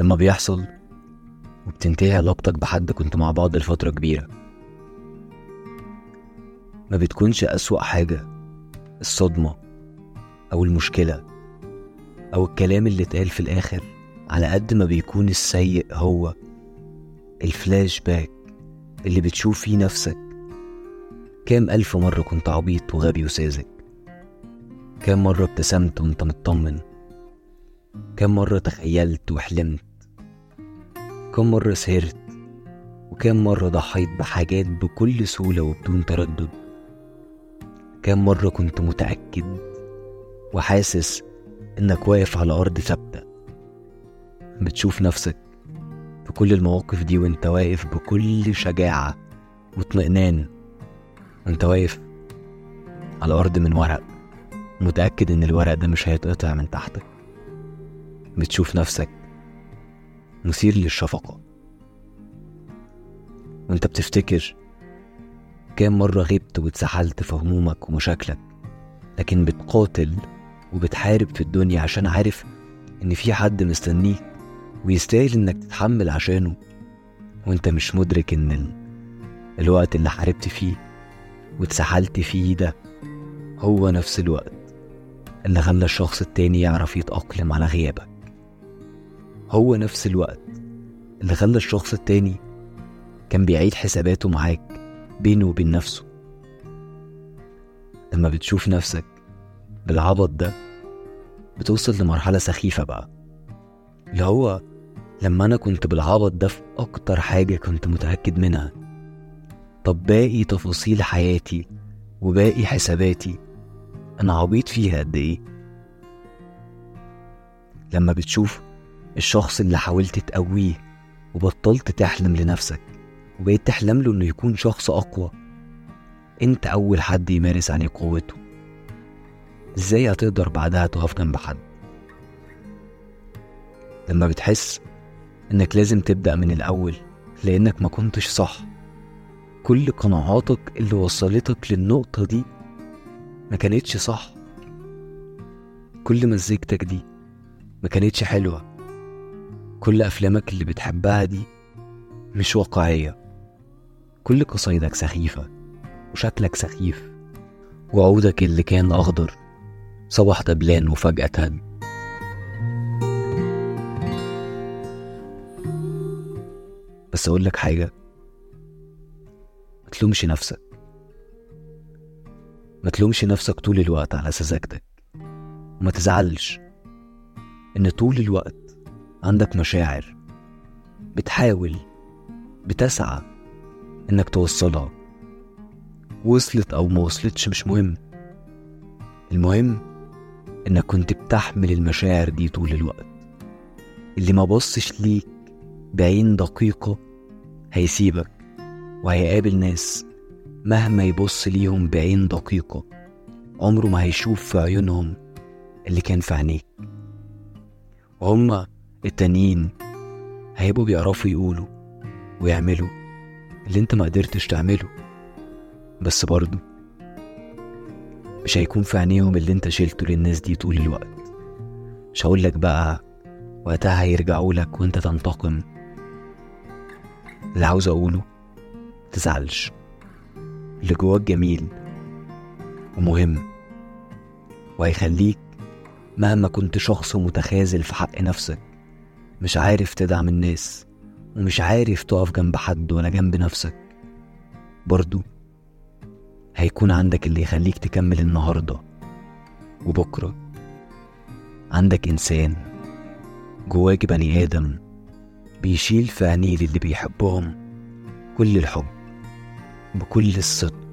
لما بيحصل وبتنتهي علاقتك بحد كنت مع بعض لفترة كبيرة. ما بتكونش أسوأ حاجة الصدمة أو المشكلة أو الكلام اللي اتقال في الآخر على قد ما بيكون السيء هو الفلاش باك اللي بتشوف فيه نفسك. كام ألف مرة كنت عبيط وغبي وساذج؟ كام مرة ابتسمت وانت مطمن؟ كام مرة تخيلت وحلمت؟ كم مرة سهرت وكم مرة ضحيت بحاجات بكل سهولة وبدون تردد. كم مرة كنت متأكد وحاسس إنك واقف على أرض ثابتة. بتشوف نفسك في كل المواقف دي وأنت واقف بكل شجاعة واطمئنان. وأنت واقف على أرض من ورق متأكد إن الورق ده مش هيتقطع من تحتك. بتشوف نفسك مثير للشفقة. وانت بتفتكر كام مرة غبت واتسحلت في همومك ومشاكلك لكن بتقاتل وبتحارب في الدنيا عشان عارف إن في حد مستنيك ويستاهل إنك تتحمل عشانه. وانت مش مدرك ال... الوقت اللي حاربت فيه واتسحلت فيه ده هو نفس الوقت اللي خلى الشخص التاني يعرف يتأقلم على غيابك. هو نفس الوقت اللي خلى الشخص التاني كان بيعيد حساباته معاك بينه وبين نفسه. لما بتشوف نفسك بالعبط ده بتوصل لمرحلة سخيفة بقى. اللي هو لما أنا كنت بالعبط ده في أكتر حاجة كنت متأكد منها. طب باقي تفاصيل حياتي وباقي حساباتي أنا عبيط فيها قد إيه؟ لما بتشوف الشخص اللي حاولت تقويه وبطلت تحلم لنفسك وبقيت تحلم له إنه يكون شخص أقوى أنت أول حد يمارس عليه قوته. إزاي هتقدر بعدها تقف جنب حد؟ لما بتحس إنك لازم تبدأ من الأول لأنك ما كنتش صح كل قناعاتك اللي وصلتك للنقطة دي ما كانتش صح. كل مزيكتك دي ما كانتش حلوة. كل أفلامك اللي بتحبها دي مش واقعية. كل قصايدك سخيفة وشكلك سخيف وعودك اللي كان أخضر صبح دبلان وفجأة تهد بس أقول لك حاجة ما تلومش نفسك. ما تلومش نفسك طول الوقت على سذاجتك وما تزعلش إن طول الوقت عندك مشاعر بتحاول بتسعى إنك توصلها. وصلت أو ما وصلتش مش مهم. المهم إنك كنت بتحمل المشاعر دي طول الوقت. اللي ما بصش ليك بعين دقيقة هيسيبك وهيقابل ناس مهما يبص ليهم بعين دقيقة عمره ما هيشوف في عيونهم اللي كان في عينيك. وهما التانيين هيبقوا بيعرفوا يقولوا ويعملوا اللي انت ما قدرتش تعمله. بس برضه مش هيكون في عينيهم اللي انت شلته للناس دي طول الوقت. مش هقولك بقى وقتها هيرجعوا لك وانت تنتقم. اللي عاوز اقوله تزعلش. اللي جواك جميل ومهم وهيخليك مهما كنت شخص متخاذل في حق نفسك مش عارف تدعم الناس ومش عارف تقف جنب حد ولا جنب نفسك. برضو هيكون عندك اللي يخليك تكمل النهاردة. وبكرة عندك إنسان جواك بني آدم بيشيل في عينيه للي بيحبهم كل الحب بكل الصدق.